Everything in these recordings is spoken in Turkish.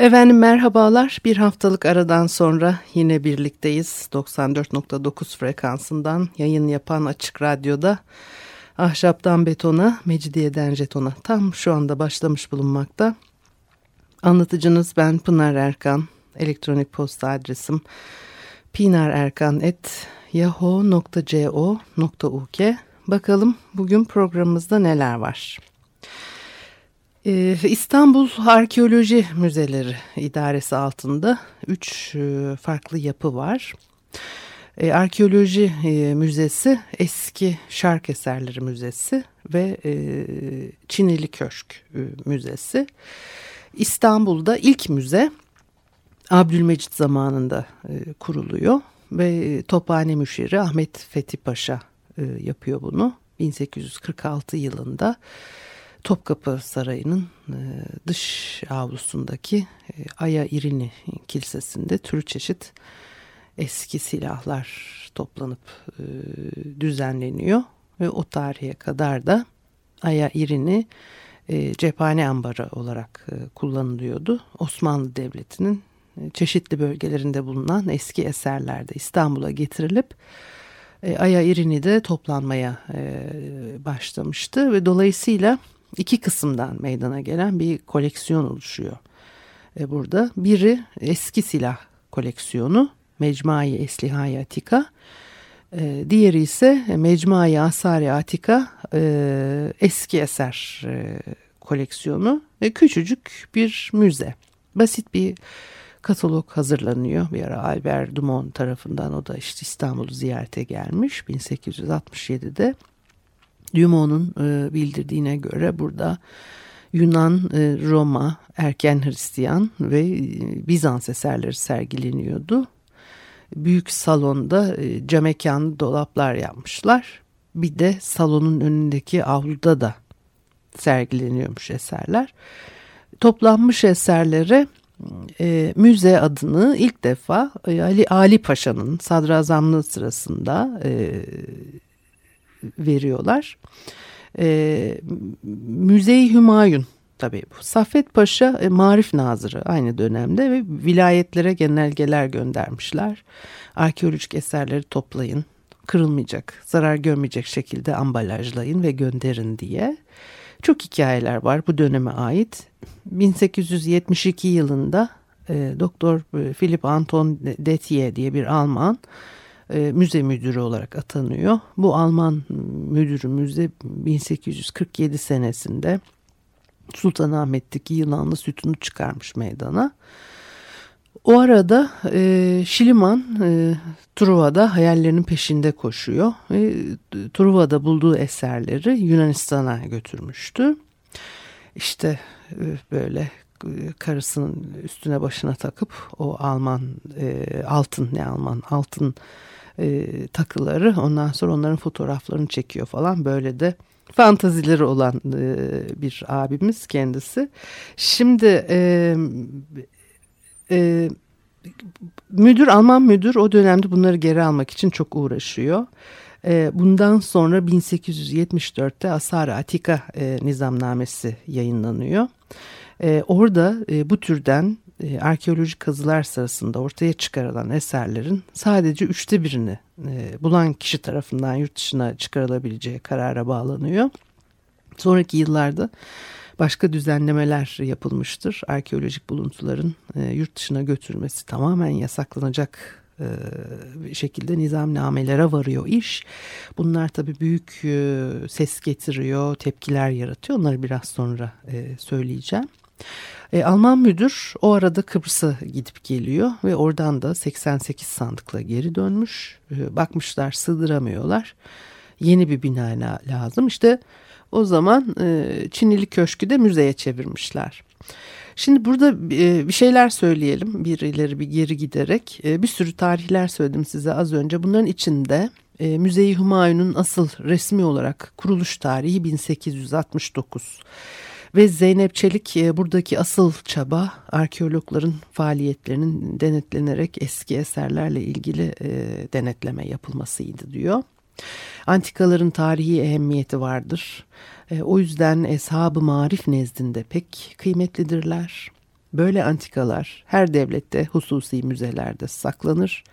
Efendim merhabalar. Bir haftalık aradan sonra yine birlikteyiz. 94.9 frekansından yayın yapan Açık Radyo'da Ahşaptan Betona, Mecidiyeden Jeton'a tam şu anda başlamış bulunmakta. Anlatıcınız ben Pınar Erkan. Elektronik posta adresim pinarerkan.yahoo.co.uk Bakalım bugün programımızda neler var. Ee, İstanbul Arkeoloji Müzeleri İdaresi altında üç e, farklı yapı var. Ee, Arkeoloji e, Müzesi, Eski Şark Eserleri Müzesi ve e, Çinili Köşk Müzesi. İstanbul'da ilk müze Abdülmecit zamanında kuruluyor ve Tophane Müşiri Ahmet Fethi Paşa yapıyor bunu 1846 yılında. Topkapı Sarayı'nın e, dış avlusundaki e, Aya İrini Kilisesi'nde türü çeşit eski silahlar toplanıp e, düzenleniyor ve o tarihe kadar da Aya İrini cephane ambarı olarak kullanılıyordu. Osmanlı Devleti'nin çeşitli bölgelerinde bulunan eski eserlerde İstanbul'a getirilip Aya İrini de toplanmaya başlamıştı ve dolayısıyla iki kısımdan meydana gelen bir koleksiyon oluşuyor. E burada biri eski silah koleksiyonu Mecmuayı Eslihai Atika. E, diğeri ise Mecmuayı Asari Atika e, eski eser e, koleksiyonu ve küçücük bir müze. Basit bir katalog hazırlanıyor. Bir ara Albert Dumont tarafından o da işte İstanbul'u ziyarete gelmiş 1867'de. Dumont'un e, bildirdiğine göre burada Yunan, e, Roma, erken Hristiyan ve e, Bizans eserleri sergileniyordu. Büyük salonda e, camekan dolaplar yapmışlar. Bir de salonun önündeki avluda da sergileniyormuş eserler. Toplanmış eserlere e, müze adını ilk defa Ali Ali Paşa'nın sadrazamlığı sırasında e, veriyorlar. E, Müze-i Hümayun tabii bu. Saffet Paşa e, Marif Nazırı aynı dönemde ve vilayetlere genelgeler göndermişler. Arkeolojik eserleri toplayın, kırılmayacak, zarar görmeyecek şekilde ambalajlayın ve gönderin diye. Çok hikayeler var bu döneme ait. 1872 yılında e, Doktor e, Philip Anton Detier diye bir Alman e, müze müdürü olarak atanıyor. Bu Alman müdürü müze 1847 senesinde Sultanahmet'teki yılanlı sütunu çıkarmış meydana. O arada e, Şiliman e, Truva'da hayallerinin peşinde koşuyor. E, Truva'da bulduğu eserleri Yunanistan'a götürmüştü. İşte e, böyle e, karısının üstüne başına takıp o Alman e, altın ne Alman altın e, takıları ondan sonra onların fotoğraflarını çekiyor falan böyle de fantazileri olan e, bir abimiz kendisi. Şimdi e, e, müdür Alman müdür o dönemde bunları geri almak için çok uğraşıyor. E, bundan sonra 1874'te Asar Atika e, nizamnamesi yayınlanıyor. E, orada bu türden e, arkeolojik kazılar sırasında ortaya çıkarılan eserlerin sadece üçte birini e, bulan kişi tarafından yurt dışına çıkarılabileceği karara bağlanıyor. Sonraki yıllarda başka düzenlemeler yapılmıştır. Arkeolojik buluntuların e, yurt dışına götürülmesi tamamen yasaklanacak şekilde nizamnamelere varıyor iş. Bunlar tabii büyük ses getiriyor, tepkiler yaratıyor. Onları biraz sonra söyleyeceğim. E, Alman müdür o arada Kıbrıs'a gidip geliyor ve oradan da 88 sandıkla geri dönmüş. E, bakmışlar sığdıramıyorlar. Yeni bir bina lazım. İşte o zaman e, Çinili Köşkü de müzeye çevirmişler. Şimdi burada e, bir şeyler söyleyelim bir ileri bir geri giderek. E, bir sürü tarihler söyledim size az önce. Bunların içinde e, Müze-i Humayun'un asıl resmi olarak kuruluş tarihi 1869. Ve Zeynep Çelik buradaki asıl çaba arkeologların faaliyetlerinin denetlenerek eski eserlerle ilgili denetleme yapılmasıydı diyor. Antikaların tarihi ehemmiyeti vardır. E, o yüzden eshab-ı marif nezdinde pek kıymetlidirler. Böyle antikalar her devlette hususi müzelerde saklanır.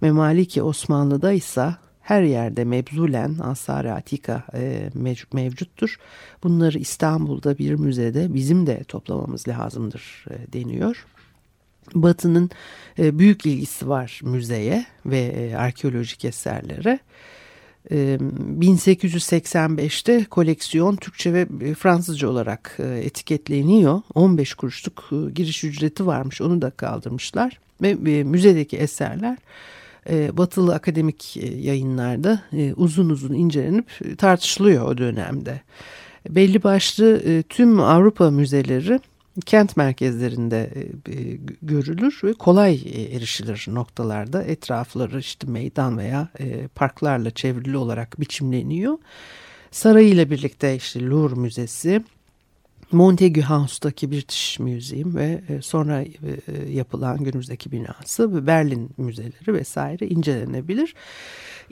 Memaliki Osmanlı'da ise her yerde mebzulen asar-ı atika e, mevcuttur. Bunları İstanbul'da bir müzede bizim de toplamamız lazımdır e, deniyor. Batı'nın e, büyük ilgisi var müzeye ve arkeolojik eserlere. 1885'te koleksiyon Türkçe ve Fransızca olarak etiketleniyor. 15 kuruşluk giriş ücreti varmış onu da kaldırmışlar. Ve müzedeki eserler batılı akademik yayınlarda uzun uzun incelenip tartışılıyor o dönemde. Belli başlı tüm Avrupa müzeleri kent merkezlerinde e, e, görülür ve kolay e, erişilir noktalarda. Etrafları işte meydan veya parklarla çevrili olarak biçimleniyor. Sarayı birlikte işte Louvre Müzesi, Montague House'daki British Museum ve sonra yapılan günümüzdeki binası ve Berlin müzeleri vesaire incelenebilir.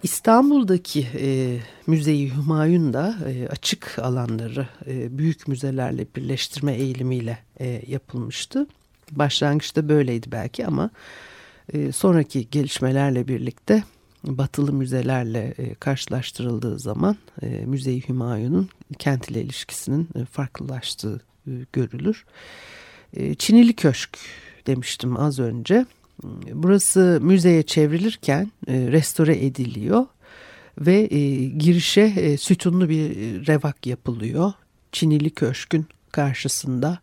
İstanbul'daki e, Müzeyi Hümayun da e, açık alanları e, büyük müzelerle birleştirme eğilimiyle e, yapılmıştı. Başlangıçta böyleydi belki ama e, sonraki gelişmelerle birlikte batılı müzelerle e, karşılaştırıldığı zaman e, Müzeyi Hümayun'un kent ile ilişkisinin e, farklılaştığı e, görülür. Çinili Köşk demiştim az önce. Burası müzeye çevrilirken restore ediliyor ve girişe sütunlu bir revak yapılıyor. Çinili Köşk'ün karşısında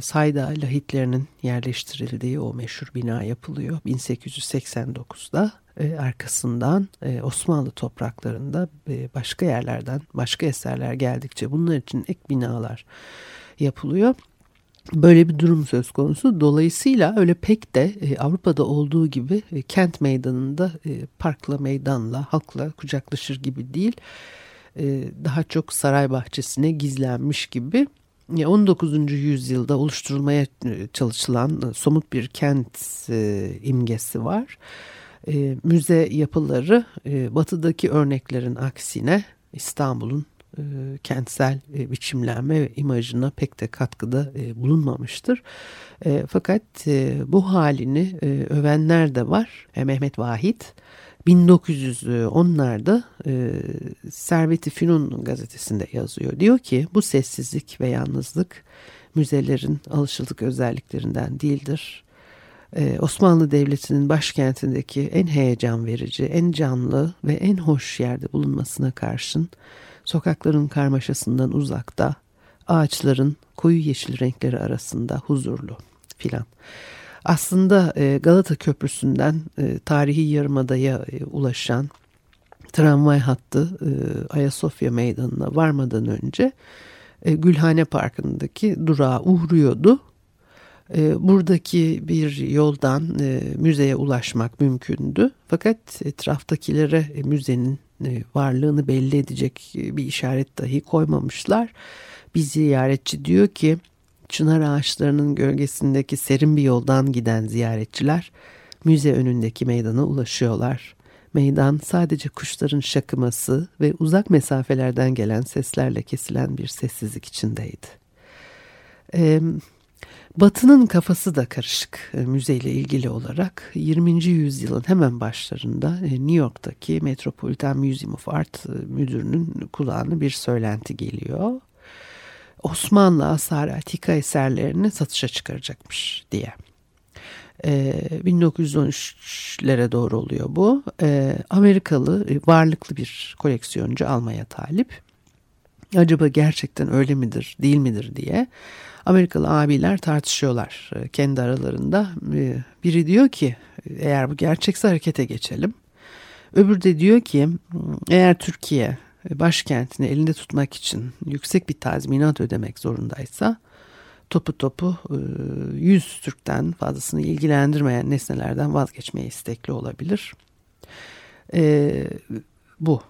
Sayda lahitlerinin yerleştirildiği o meşhur bina yapılıyor 1889'da. E, arkasından e, Osmanlı topraklarında e, başka yerlerden başka eserler geldikçe bunlar için ek binalar yapılıyor. Böyle bir durum söz konusu. Dolayısıyla öyle pek de Avrupa'da olduğu gibi kent meydanında parkla, meydanla, halkla kucaklaşır gibi değil. Daha çok saray bahçesine gizlenmiş gibi. 19. yüzyılda oluşturulmaya çalışılan somut bir kent imgesi var. E, müze yapıları e, batıdaki örneklerin aksine İstanbul'un e, kentsel e, biçimlenme ve imajına pek de katkıda e, bulunmamıştır. E, fakat e, bu halini e, övenler de var. E, Mehmet Vahit 1910'larda e, Servet-i Fünun gazetesinde yazıyor. Diyor ki bu sessizlik ve yalnızlık müzelerin alışıldık özelliklerinden değildir. Ee, Osmanlı Devleti'nin başkentindeki en heyecan verici, en canlı ve en hoş yerde bulunmasına karşın sokakların karmaşasından uzakta, ağaçların koyu yeşil renkleri arasında huzurlu filan. Aslında e, Galata Köprüsü'nden e, tarihi yarımadaya e, ulaşan tramvay hattı Ayasofya Meydanı'na varmadan önce Gülhane Parkı'ndaki durağa uğruyordu. Buradaki bir yoldan müzeye ulaşmak mümkündü. Fakat etraftakilere müzenin e, varlığını belli edecek e, bir işaret dahi koymamışlar. Bir ziyaretçi diyor ki çınar ağaçlarının gölgesindeki serin bir yoldan giden ziyaretçiler müze önündeki meydana ulaşıyorlar. Meydan sadece kuşların şakıması ve uzak mesafelerden gelen seslerle kesilen bir sessizlik içindeydi. Ee, Batı'nın kafası da karışık e, müzeyle ilgili olarak 20. yüzyılın hemen başlarında e, New York'taki Metropolitan Museum of Art e, müdürünün kulağına bir söylenti geliyor. Osmanlı Asar Atika eserlerini satışa çıkaracakmış diye. 1913'lere doğru oluyor bu. Amerikalı varlıklı bir koleksiyoncu almaya talip. Acaba gerçekten öyle midir değil midir diye Amerikalı abiler tartışıyorlar e, kendi aralarında. E, biri diyor ki eğer bu gerçekse harekete geçelim. Öbürü de diyor ki eğer Türkiye başkentini elinde tutmak için yüksek bir tazminat ödemek zorundaysa topu topu 100 e, Türk'ten fazlasını ilgilendirmeyen nesnelerden vazgeçmeye istekli olabilir. E, bu.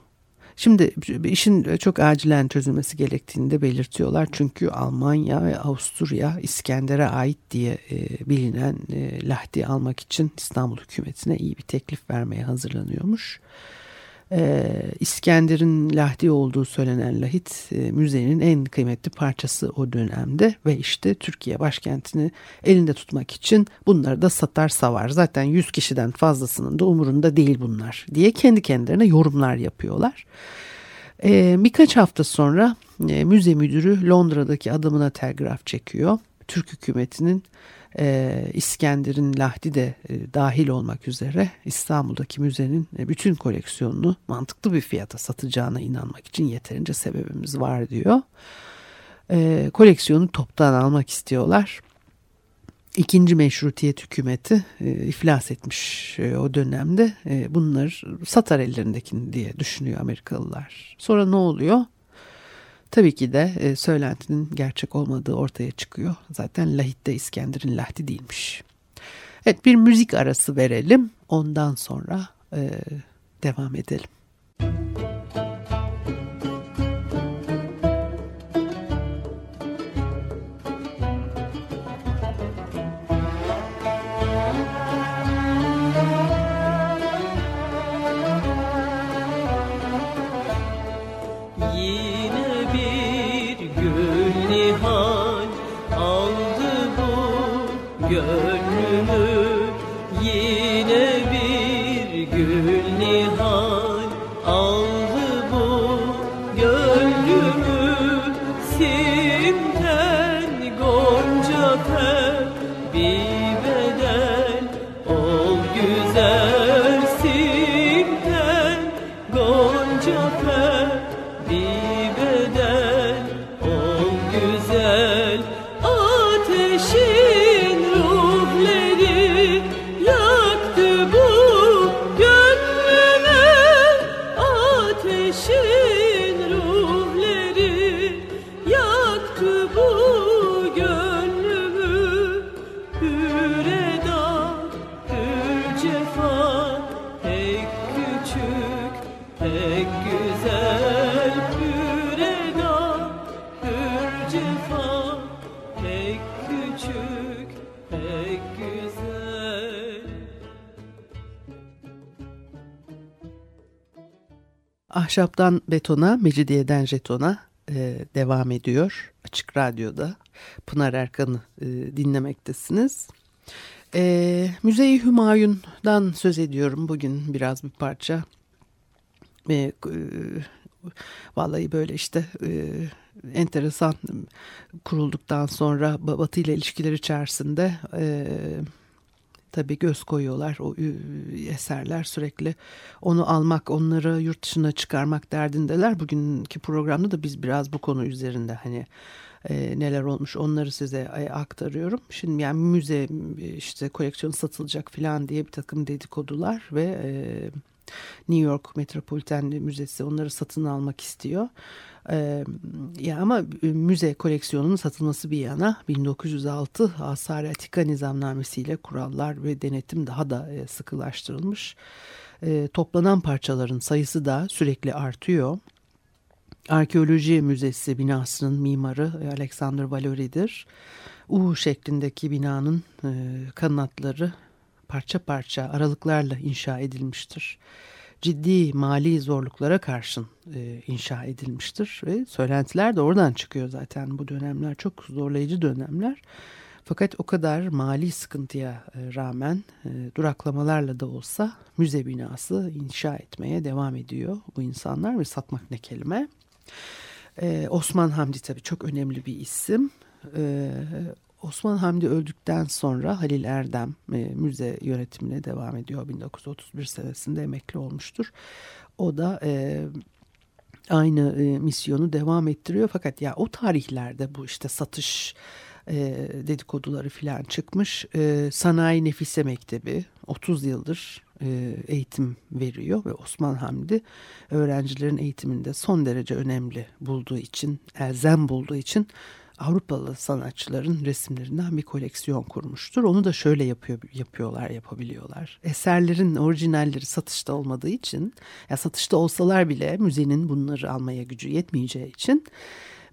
Şimdi işin çok acilen çözülmesi gerektiğini de belirtiyorlar. Çünkü Almanya ve Avusturya İskender'e ait diye e, bilinen Lahti almak için İstanbul hükümetine iyi bir teklif vermeye hazırlanıyormuş e, İskender'in lahdi olduğu söylenen lahit e, müzenin en kıymetli parçası o dönemde ve işte Türkiye başkentini elinde tutmak için bunları da satar savar. Zaten 100 kişiden fazlasının da umurunda değil bunlar diye kendi kendilerine yorumlar yapıyorlar. E, birkaç hafta sonra e, müze müdürü Londra'daki adamına telgraf çekiyor. Türk hükümetinin e, İskender'in Lahdi de e, dahil olmak üzere İstanbul'daki müzenin e, bütün koleksiyonunu mantıklı bir fiyata satacağına inanmak için yeterince sebebimiz var diyor. E, koleksiyonu toptan almak istiyorlar. İkinci meşrutiyet hükümeti e, iflas etmiş e, o dönemde. E, bunlar satar ellerindekini diye düşünüyor Amerikalılar. Sonra ne oluyor? Tabii ki de e, söylentinin gerçek olmadığı ortaya çıkıyor. Zaten Lahit de İskender'in Lahti değilmiş. Evet bir müzik arası verelim. Ondan sonra e, devam edelim. Ahşaptan betona, mecidiyeden jetona e, devam ediyor. Açık Radyo'da Pınar Erkan'ı e, dinlemektesiniz. E, Müzeyi Hümayun'dan söz ediyorum bugün biraz bir parça. E, vallahi böyle işte e, enteresan kurulduktan sonra Batı ile ilişkiler içerisinde... E, tabii göz koyuyorlar o eserler sürekli onu almak onları yurt dışına çıkarmak derdindeler. Bugünkü programda da biz biraz bu konu üzerinde hani e, neler olmuş onları size e, aktarıyorum. Şimdi yani müze işte koleksiyon satılacak falan diye bir takım dedikodular ve e, New York Metropolitan Müzesi onları satın almak istiyor. Ee, ya ama müze koleksiyonunun satılması bir yana 1906 Asar Atika nizamnamesiyle kurallar ve denetim daha da e, sıkılaştırılmış. E, toplanan parçaların sayısı da sürekli artıyor. Arkeoloji Müzesi binasının mimarı Alexander Valori'dir. U şeklindeki binanın e, kanatları parça parça aralıklarla inşa edilmiştir ciddi mali zorluklara karşın e, inşa edilmiştir ve söylentiler de oradan çıkıyor zaten bu dönemler çok zorlayıcı dönemler. Fakat o kadar mali sıkıntıya e, rağmen e, duraklamalarla da olsa müze binası inşa etmeye devam ediyor bu insanlar ve satmak ne kelime. Ee, Osman Hamdi tabii çok önemli bir isim. Osman Hamdi öldükten sonra Halil Erdem e, müze yönetimine devam ediyor. 1931 senesinde emekli olmuştur. O da e, aynı e, misyonu devam ettiriyor. Fakat ya o tarihlerde bu işte satış e, dedikoduları filan çıkmış. E, Sanayi Nefise Mektebi 30 yıldır e, eğitim veriyor ve Osman Hamdi öğrencilerin eğitiminde son derece önemli bulduğu için, elzem bulduğu için Avrupalı sanatçıların resimlerinden bir koleksiyon kurmuştur. Onu da şöyle yapıyor, yapıyorlar, yapabiliyorlar. Eserlerin orijinalleri satışta olmadığı için, ya satışta olsalar bile müzenin bunları almaya gücü yetmeyeceği için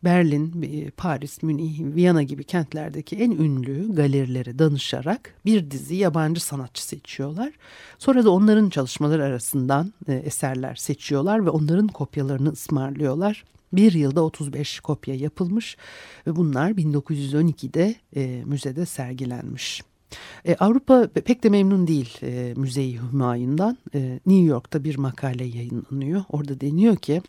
Berlin, Paris, Münih, Viyana gibi kentlerdeki en ünlü galerilere danışarak bir dizi yabancı sanatçı seçiyorlar. Sonra da onların çalışmaları arasından e, eserler seçiyorlar ve onların kopyalarını ısmarlıyorlar. Bir yılda 35 kopya yapılmış ve bunlar 1912'de e, müzede sergilenmiş. E, Avrupa pek de memnun değil e, Müze-i Hümayun'dan. E, New York'ta bir makale yayınlanıyor. Orada deniyor ki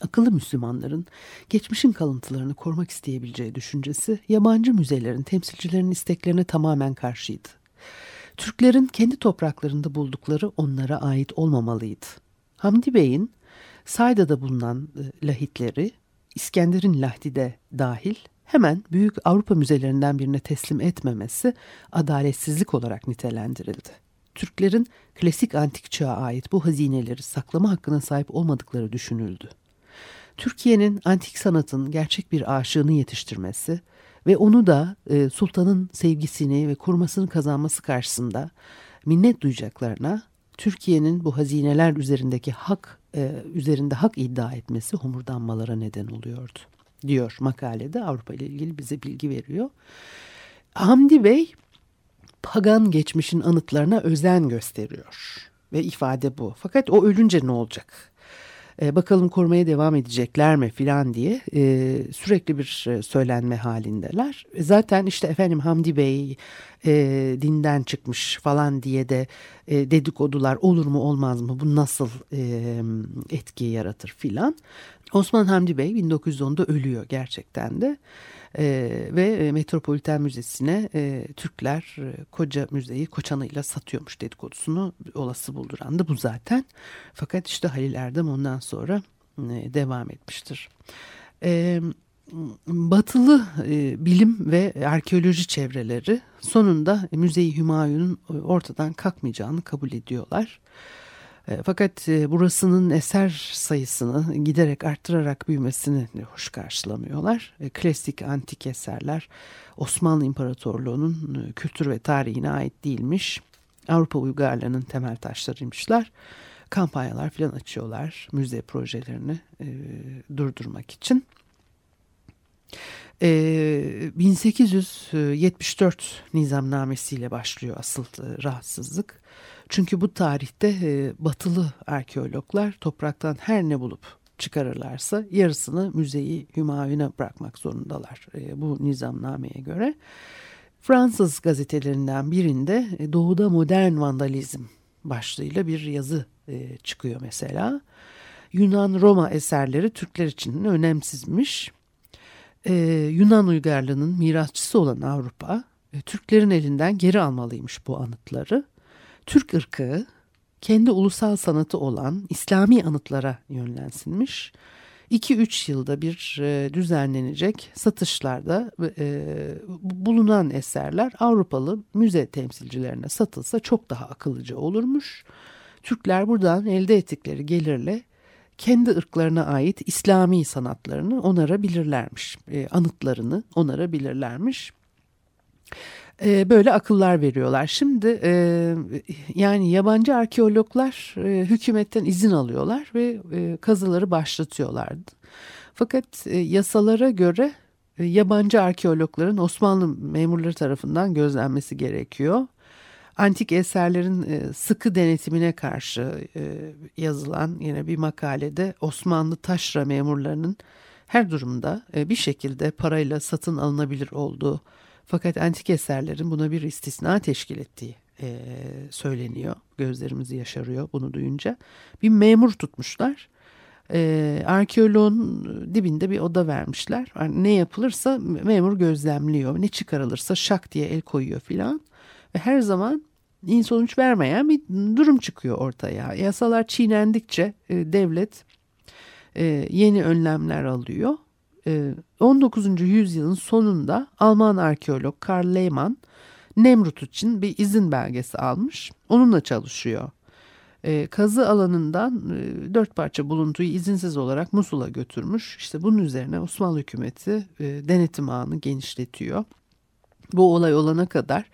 akıllı Müslümanların geçmişin kalıntılarını korumak isteyebileceği düşüncesi yabancı müzelerin temsilcilerinin isteklerine tamamen karşıydı. Türklerin kendi topraklarında buldukları onlara ait olmamalıydı. Hamdi Bey'in Sayda'da bulunan e, lahitleri İskender'in lahdi de dahil hemen büyük Avrupa müzelerinden birine teslim etmemesi adaletsizlik olarak nitelendirildi. Türklerin klasik antik çağa ait bu hazineleri saklama hakkına sahip olmadıkları düşünüldü. Türkiye'nin antik sanatın gerçek bir aşığını yetiştirmesi ve onu da e, sultanın sevgisini ve korumasını kazanması karşısında minnet duyacaklarına Türkiye'nin bu hazineler üzerindeki hak e, üzerinde hak iddia etmesi homurdanmalara neden oluyordu diyor makalede Avrupa ile ilgili bize bilgi veriyor. Hamdi Bey pagan geçmişin anıtlarına özen gösteriyor ve ifade bu. Fakat o ölünce ne olacak? E, bakalım korumaya devam edecekler mi filan diye e, sürekli bir e, söylenme halindeler. E, zaten işte efendim Hamdi Bey e, dinden çıkmış falan diye de e, dedikodular olur mu olmaz mı bu nasıl e, etki yaratır filan. Osman Hamdi Bey 1910'da ölüyor gerçekten de. E, ve Metropoliten Müzesi'ne e, Türkler e, koca müzeyi koçanıyla satıyormuş dedikodusunu olası bulduran da bu zaten. Fakat işte Halil Erdem ondan sonra e, devam etmiştir. E, batılı e, bilim ve arkeoloji çevreleri sonunda Müze-i Hümayun'un ortadan kalkmayacağını kabul ediyorlar. E, fakat e, burasının eser sayısını giderek arttırarak büyümesini hoş karşılamıyorlar. E, klasik antik eserler Osmanlı İmparatorluğu'nun kültür ve tarihine ait değilmiş. Avrupa uygarlığının temel taşlarıymışlar. Kampanyalar falan açıyorlar müze projelerini durdurmak için. E, 1874 nizamnamesiyle başlıyor asıl e, rahatsızlık. Çünkü bu tarihte e, batılı arkeologlar topraktan her ne bulup çıkarırlarsa yarısını müzeyi Hümayun'a bırakmak zorundalar e, bu nizamnameye göre. Fransız gazetelerinden birinde e, Doğuda Modern Vandalizm başlığıyla bir yazı e, çıkıyor mesela. Yunan-Roma eserleri Türkler için önemsizmiş. E, Yunan uygarlığının mirasçısı olan Avrupa, e, Türklerin elinden geri almalıymış bu anıtları. Türk ırkı kendi ulusal sanatı olan İslami anıtlara yönlensinmiş. 2-3 yılda bir e, düzenlenecek satışlarda e, bulunan eserler Avrupalı müze temsilcilerine satılsa çok daha akıllıca olurmuş. Türkler buradan elde ettikleri gelirle kendi ırklarına ait İslami sanatlarını onarabilirlermiş, e, anıtlarını onarabilirlermiş e, böyle akıllar veriyorlar. Şimdi e, yani yabancı arkeologlar e, hükümetten izin alıyorlar ve e, kazıları başlatıyorlardı. Fakat e, yasalara göre e, yabancı arkeologların Osmanlı memurları tarafından gözlenmesi gerekiyor. Antik eserlerin e, sıkı denetimine karşı e, yazılan yine bir makalede Osmanlı taşra memurlarının her durumda e, bir şekilde parayla satın alınabilir olduğu fakat antik eserlerin buna bir istisna teşkil ettiği söyleniyor. Gözlerimizi yaşarıyor bunu duyunca. Bir memur tutmuşlar. Arkeoloğun dibinde bir oda vermişler. Ne yapılırsa memur gözlemliyor. Ne çıkarılırsa şak diye el koyuyor filan. Ve her zaman iyi sonuç vermeyen bir durum çıkıyor ortaya. Yasalar çiğnendikçe e, devlet e, yeni önlemler alıyor 19. Ee, yüzyılın sonunda Alman arkeolog Karl Lehmann Nemrut için bir izin belgesi almış. Onunla çalışıyor. E, kazı alanından e, dört parça buluntuyu izinsiz olarak Musul'a götürmüş. İşte bunun üzerine Osmanlı hükümeti e, denetim ağını genişletiyor. Bu olay olana kadar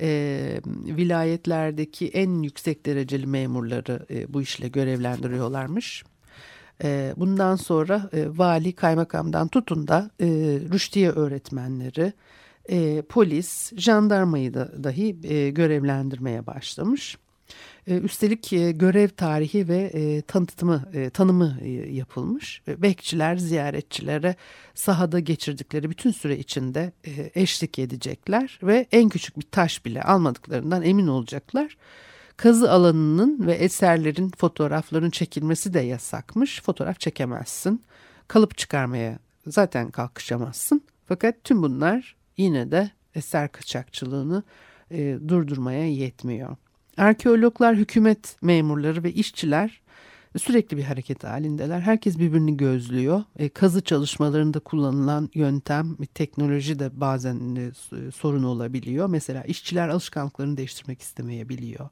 e, vilayetlerdeki en yüksek dereceli memurları e, bu işle görevlendiriyorlarmış. E, bundan sonra e, vali kaymakamdan tutun da e, rüştiye öğretmenleri, e, polis, jandarmayı da dahi e, görevlendirmeye başlamış. E, üstelik e, görev tarihi ve e, tanıtımı, tanımı yapılmış. Bekçiler ziyaretçilere sahada geçirdikleri bütün süre içinde eşlik edecekler ve en küçük bir taş bile almadıklarından emin olacaklar. Kazı alanının ve eserlerin fotoğrafların çekilmesi de yasakmış. Fotoğraf çekemezsin. Kalıp çıkarmaya zaten kalkışamazsın. Fakat tüm bunlar yine de eser kaçakçılığını e, durdurmaya yetmiyor. Arkeologlar, hükümet memurları ve işçiler sürekli bir hareket halindeler. Herkes birbirini gözlüyor. E, kazı çalışmalarında kullanılan yöntem, teknoloji de bazen e, sorun olabiliyor. Mesela işçiler alışkanlıklarını değiştirmek istemeyebiliyor.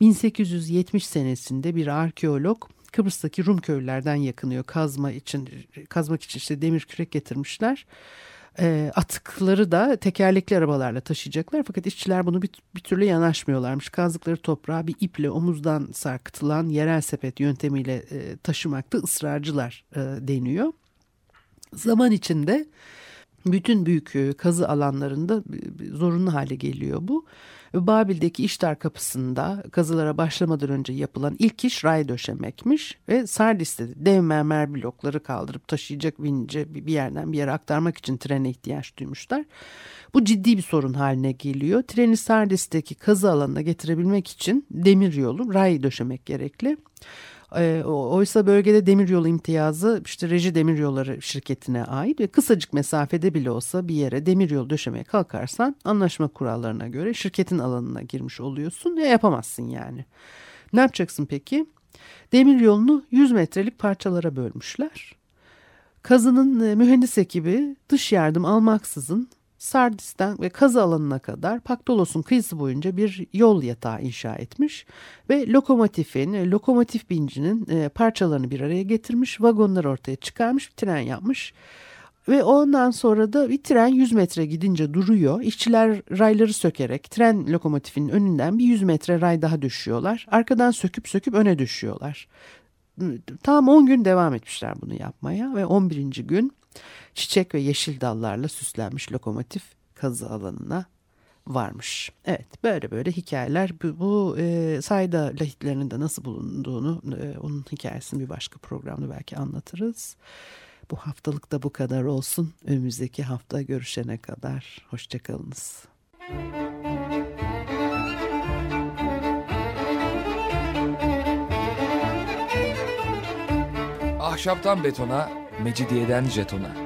1870 senesinde bir arkeolog Kıbrıs'taki Rum köylülerden yakınıyor. Kazma için kazmak için işte demir kürek getirmişler e, atıkları da tekerlekli arabalarla taşıyacaklar. Fakat işçiler bunu bir, bir türlü yanaşmıyorlarmış. Kazdıkları toprağı bir iple omuzdan sarkıtılan yerel sepet yöntemiyle e, taşımakta ısrarcılar e, deniyor. Zaman içinde bütün büyük e, kazı alanlarında zorunlu hale geliyor bu. Babil'deki iştar kapısında kazılara başlamadan önce yapılan ilk iş ray döşemekmiş ve Sardis'te dev mermer blokları kaldırıp taşıyacak vince bir yerden bir yere aktarmak için trene ihtiyaç duymuşlar. Bu ciddi bir sorun haline geliyor. Treni Sardis'teki kazı alanına getirebilmek için demir yolu ray döşemek gerekli. E, oysa bölgede demiryolu imtiyazı işte Reji Demiryolları şirketine ait ve kısacık mesafede bile olsa bir yere demiryolu döşemeye kalkarsan anlaşma kurallarına göre şirketin alanına girmiş oluyorsun ve yapamazsın yani. Ne yapacaksın peki? Demiryolunu 100 metrelik parçalara bölmüşler. Kazının e, mühendis ekibi dış yardım almaksızın Sardis'ten ve kazı alanına kadar Paktolos'un kıyısı boyunca bir yol yatağı inşa etmiş ve lokomotifin, lokomotif bincinin e, parçalarını bir araya getirmiş, vagonlar ortaya çıkarmış, bir tren yapmış. Ve ondan sonra da bir tren 100 metre gidince duruyor. İşçiler rayları sökerek tren lokomotifinin önünden bir 100 metre ray daha düşüyorlar. Arkadan söküp söküp öne düşüyorlar. Tam 10 gün devam etmişler bunu yapmaya ve 11. gün çiçek ve yeşil dallarla süslenmiş lokomotif kazı alanına varmış. Evet böyle böyle hikayeler bu, bu e, sayda lahitlerinin de nasıl bulunduğunu e, onun hikayesini bir başka programda belki anlatırız. Bu haftalık da bu kadar olsun. Önümüzdeki hafta görüşene kadar hoşçakalınız. Ahşaptan betona, mecidiyeden jetona